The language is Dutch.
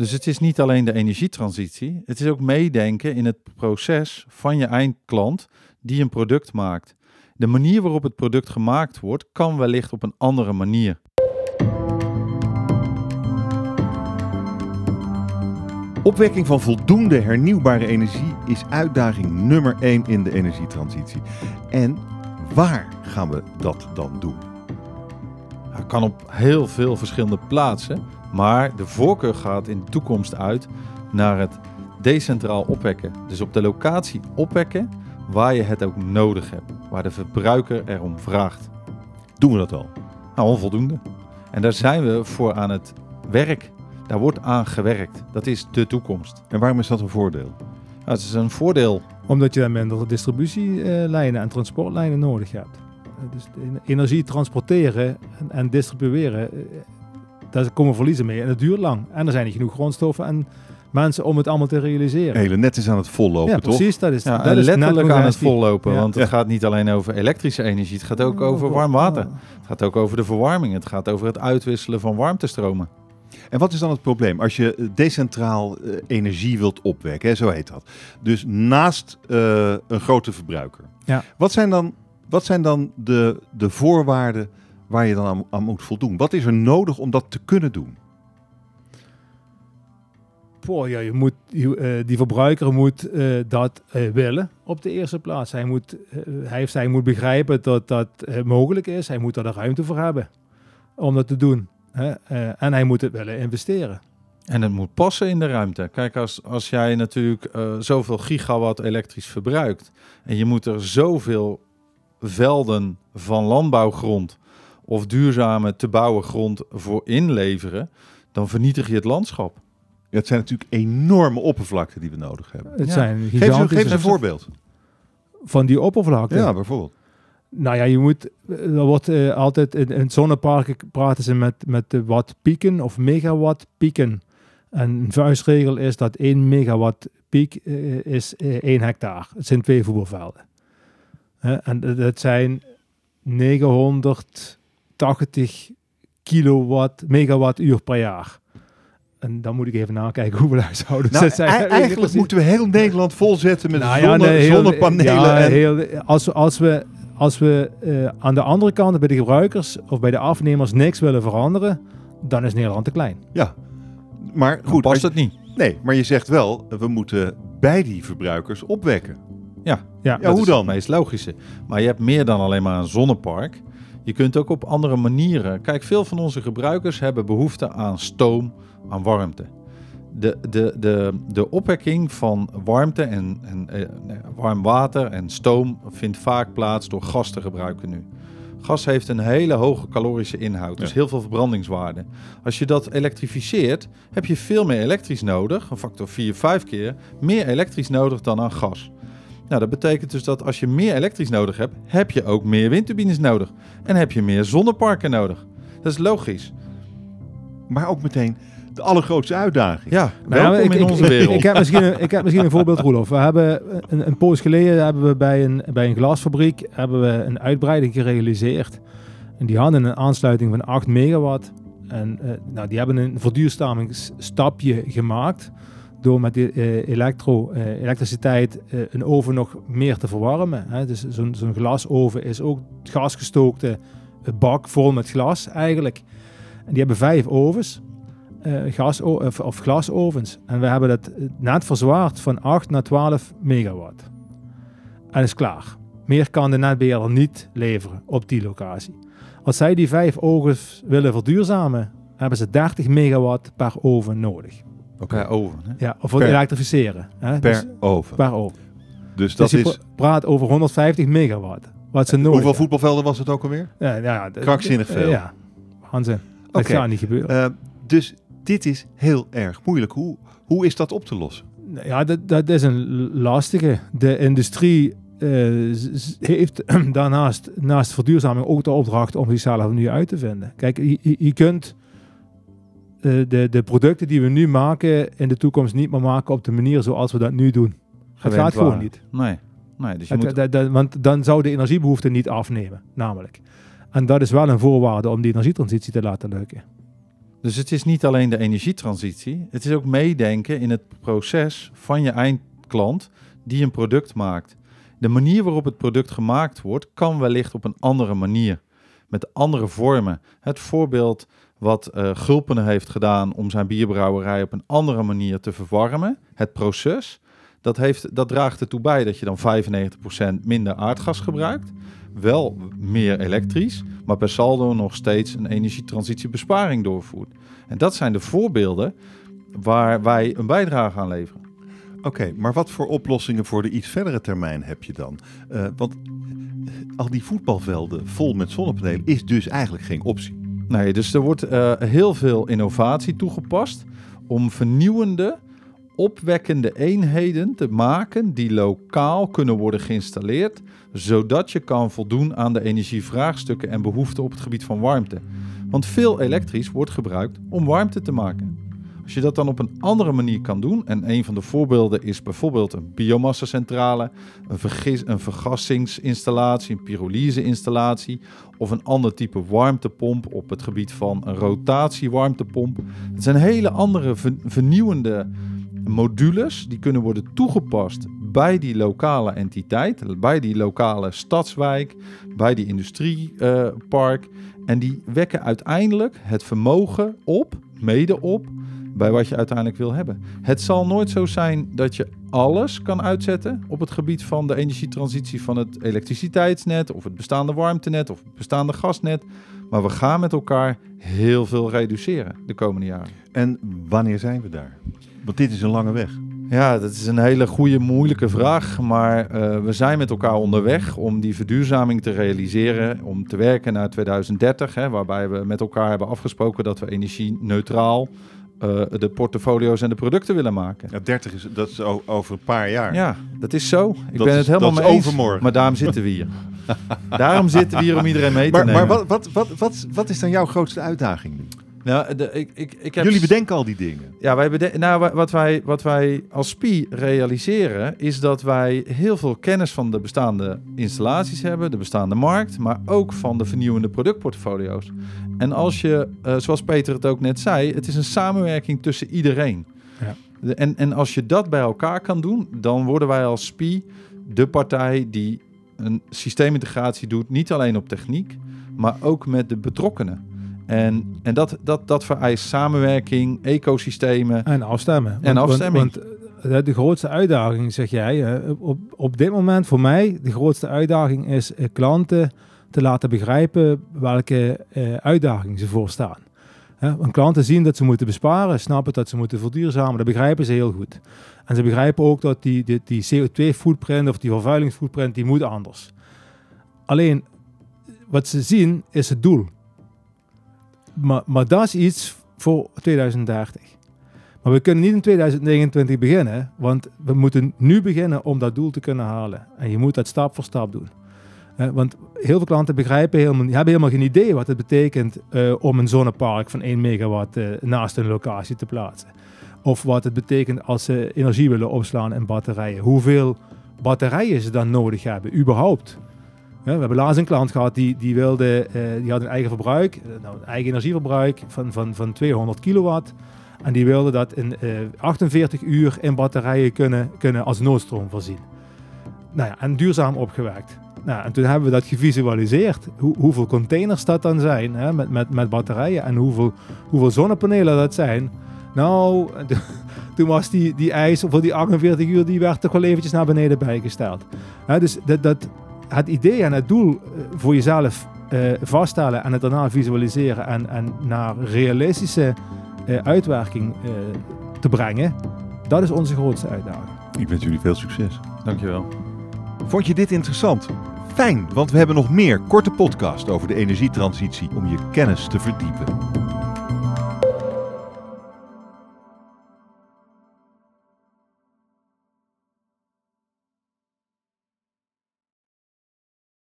Dus het is niet alleen de energietransitie, het is ook meedenken in het proces van je eindklant die een product maakt. De manier waarop het product gemaakt wordt, kan wellicht op een andere manier. Opwekking van voldoende hernieuwbare energie is uitdaging nummer 1 in de energietransitie. En waar gaan we dat dan doen? Het kan op heel veel verschillende plaatsen, maar de voorkeur gaat in de toekomst uit naar het decentraal opwekken. Dus op de locatie opwekken waar je het ook nodig hebt, waar de verbruiker erom vraagt. Doen we dat al? Nou, onvoldoende. En daar zijn we voor aan het werk. Daar wordt aan gewerkt. Dat is de toekomst. En waarom is dat een voordeel? Nou, het is een voordeel. Omdat je dan minder distributielijnen en transportlijnen nodig hebt. Dus de energie transporteren en, en distribueren, eh, daar komen verliezen mee. En dat duurt lang. En er zijn niet genoeg grondstoffen en mensen om het allemaal te realiseren. Hele net is aan het vollopen, ja, toch? precies. Dat is, Ja, dat is letterlijk net aan het vollopen. Ja. Want het Ja. gaat niet alleen over elektrische energie. Het gaat ook over warm water. Het gaat ook over de verwarming. Het gaat over het uitwisselen van warmtestromen. En wat is dan het probleem? Als je decentraal eh, energie wilt opwekken, hè, zo heet dat. Dus naast eh, een grote verbruiker. Ja. Wat zijn dan, wat zijn dan de, de voorwaarden waar je dan aan, aan moet voldoen? Wat is er nodig om dat te kunnen doen? Poh, ja, je moet, je, eh, die verbruiker moet eh, dat eh, willen op de eerste plaats. Hij moet, hij of zij moet begrijpen dat dat mogelijk is. Hij moet er de ruimte voor hebben om dat te doen. Hè? Eh, en hij moet het willen investeren. En het moet passen in de ruimte. Kijk, als, als jij natuurlijk eh, zoveel gigawatt elektrisch verbruikt. en je moet er zoveel velden van landbouwgrond of duurzame te bouwen grond voor inleveren, dan vernietig je het landschap. Ja, het zijn natuurlijk enorme oppervlakten die we nodig hebben. Het zijn geef, geef een voorbeeld. Van die oppervlakte? Ja, bijvoorbeeld. Nou ja, je moet, eh, er wordt eh, altijd in, in zonneparken praten ze met, met wat pieken of megawatt pieken. En een vuistregel is dat 1 megawatt piek eh, is 1 hectare. Het zijn twee voetbalvelden. en dat zijn 900 80 kilowatt, megawattuur per jaar. En dan moet ik even nakijken hoe we nou, dat zijn. E- eigenlijk, moeten we heel Nederland volzetten met nou zonnepanelen. En... als, als we, als we eh, aan de andere kant bij de gebruikers of bij de afnemers niks willen veranderen, dan is Nederland te klein. Ja, maar goed. Past maar, niet? Nee, maar je zegt wel, we moeten bij die verbruikers opwekken. Ja, ja, hoe dan? Het meest logische. Maar je hebt meer dan alleen maar een zonnepark. Je kunt ook op andere manieren. Kijk, veel van onze gebruikers hebben behoefte aan stoom, aan warmte. De, de, de, de opwekking van warmte en, en eh, warm water en stoom vindt vaak plaats door gas te gebruiken nu. Gas heeft een hele hoge calorische inhoud, dus Ja. heel veel verbrandingswaarde. Als je dat elektrificeert, heb je veel meer elektrisch nodig, een factor 4, 5 keer, meer elektrisch nodig dan aan gas. Nou, dat betekent dus dat als je meer elektrisch nodig hebt, heb je ook meer windturbines nodig. En heb je meer zonneparken nodig. Dat is logisch. Maar ook meteen de allergrootste uitdaging. Ja, Nou welkom ik- in ik- onze wereld. Ik heb misschien een, ik heb misschien een voorbeeld, Roelof. We hebben een, een poos geleden hebben we bij een, bij een glasfabriek hebben we een uitbreiding gerealiseerd. En die hadden een aansluiting van 8 megawatt. En eh, nou, die hebben een verduurzamingsstapje gemaakt. Door met eh, elektro, eh, elektriciteit eh, een oven nog meer te verwarmen. Hè. Dus zo'n glasoven is ook gasgestookte bak vol met glas eigenlijk. En die hebben vijf ovens gas of, of glasovens. En we hebben dat net verzwaard van 8 naar 12 megawatt. En is klaar. Meer kan de netbeheerder niet leveren op die locatie. Als zij die vijf ovens willen verduurzamen, hebben ze 30 megawatt per oven nodig. Per oven. Hè? Ja, of Per- elektrificeren. Hè? Per Dus oven. per oven. Dus dat dus je is... pra- praat over 150 megawatt. Wat ze nodig Hoeveel voetbalvelden was het ook alweer? Ja, ja, Krankzinnig d- veel. Ja, Hansen. Dat Oké. gaat niet gebeuren. Eh, dus dit is heel erg moeilijk. Hoe, hoe is dat op te lossen? Ja, dat, dat is een lastige. De industrie eh, heeft daarnaast naast verduurzaming ook de opdracht om zichzelf nu uit te vinden. Kijk, je, je- kunt eh, de, de producten die we nu maken in de toekomst niet meer maken op de manier zoals we dat nu doen. Het gaat gewoon niet. Nee. nee dus je Het- moet... dat- dat- want dan zou de energiebehoefte niet afnemen, namelijk. En dat is wel een voorwaarde om die energietransitie te laten lukken. Dus het is niet alleen de energietransitie, het is ook meedenken in het proces van je eindklant die een product maakt. De manier waarop het product gemaakt wordt, kan wellicht op een andere manier, met andere vormen. Het voorbeeld wat uh, Gulpen heeft gedaan om zijn bierbrouwerij op een andere manier te verwarmen, het proces, dat, heeft, dat draagt ertoe bij dat je dan 95% minder aardgas gebruikt. Wel meer elektrisch, maar per saldo nog steeds een energietransitiebesparing doorvoert. En dat zijn de voorbeelden waar wij een bijdrage aan leveren. Oké, maar wat voor oplossingen voor de iets verdere termijn heb je dan? Uh, want al die voetbalvelden vol met zonnepanelen is dus eigenlijk geen optie. Nee, dus er wordt uh, heel veel innovatie toegepast om vernieuwende, opwekkende eenheden te maken die lokaal kunnen worden geïnstalleerd, zodat je kan voldoen aan de energievraagstukken en behoeften op het gebied van warmte. Want veel elektrisch wordt gebruikt om warmte te maken. Als je dat dan op een andere manier kan doen, en een van de voorbeelden is bijvoorbeeld een biomassacentrale, een, vergis, een vergassingsinstallatie, een pyrolyseinstallatie of een ander type warmtepomp op het gebied van een rotatiewarmtepomp. Het zijn hele andere vernieuwende modules die kunnen worden toegepast bij die lokale entiteit, bij die lokale stadswijk, bij die industriepark. en die wekken uiteindelijk het vermogen op, mede op, bij wat je uiteindelijk wil hebben. Het zal nooit zo zijn dat je alles kan uitzetten op het gebied van de energietransitie van het elektriciteitsnet of het bestaande warmtenet of het bestaande gasnet. Maar we gaan met elkaar heel veel reduceren de komende jaren. En wanneer zijn we daar? Want dit is een lange weg. Ja, dat is een hele goede, moeilijke vraag. Maar uh, we zijn met elkaar onderweg om die verduurzaming te realiseren. Om te werken naar 2030, hè, waarbij we met elkaar hebben afgesproken dat we energie-neutraal uh, de portfolio's en de producten willen maken. Ja, 30 is, dat is over een paar jaar. Ja, dat is zo. Ik ben het helemaal mee eens. Overmorgen. Maar daarom zitten we hier. daarom zitten we hier om iedereen mee te maar, nemen. Maar wat, wat, wat, wat, wat is dan jouw grootste uitdaging nu? Nou, de, ik, ik, ik heb Jullie bedenken al die dingen. Ja, wij bedenken. Nou, wat wij, wat wij als SPI realiseren, is dat wij heel veel kennis van de bestaande installaties hebben, de bestaande markt, maar ook van de vernieuwende productportfolio's. En als je, uh, zoals Peter het ook net zei, het is een samenwerking tussen iedereen. Ja. En, en als je dat bij elkaar kan doen, dan worden wij als SPI de partij die een systeemintegratie doet, niet alleen op techniek, maar ook met de betrokkenen. En, en dat, dat, dat vereist samenwerking, ecosystemen. En afstemmen. En want, afstemming. Want, want, de grootste uitdaging, zeg jij, op, op dit moment voor mij, de grootste uitdaging is eh, klanten te laten begrijpen welke uh, uitdagingen ze voorstaan. Hè? Want klanten zien dat ze moeten besparen, snappen dat ze moeten verduurzamen, dat begrijpen ze heel goed. En ze begrijpen ook dat die, die, die CO2-footprint of die vervuilingsfootprint, die moet anders. Alleen, wat ze zien is het doel. Maar, dat is iets voor 2030. Maar we kunnen niet in 2029 beginnen, want we moeten nu beginnen om dat doel te kunnen halen. En je moet dat stap voor stap doen. want heel veel klanten begrijpen helemaal, hebben helemaal geen idee wat het betekent uh, om een zonnepark van 1 megawatt uh, naast een locatie te plaatsen. Of wat het betekent als ze energie willen opslaan in batterijen. Hoeveel batterijen ze dan nodig hebben, überhaupt we hebben laatst een klant gehad die, die wilde, uh, die had een eigen verbruik, uh, nou, eigen energieverbruik van, van, van 200 kilowatt. En die wilde dat in uh, 48 uur in batterijen kunnen, kunnen als noodstroom voorzien. Nou ja, en duurzaam opgewerkt. Nou, en toen hebben we dat gevisualiseerd, hoe, hoeveel containers dat dan zijn hè, met, met, met batterijen en hoeveel, hoeveel zonnepanelen dat zijn. Nou, toen was die, die eis voor die 48 uur, die werd toch wel eventjes naar beneden bijgesteld. dus dat, dat, het idee en het doel eh, voor jezelf uh, vaststellen en het daarna visualiseren en, en naar realistische uh, uitwerking uh, te brengen, dat is onze grootste uitdaging. Ik wens jullie veel succes. Dankjewel. Vond je dit interessant? Fijn, want we hebben nog meer korte podcast over de energietransitie om je kennis te verdiepen.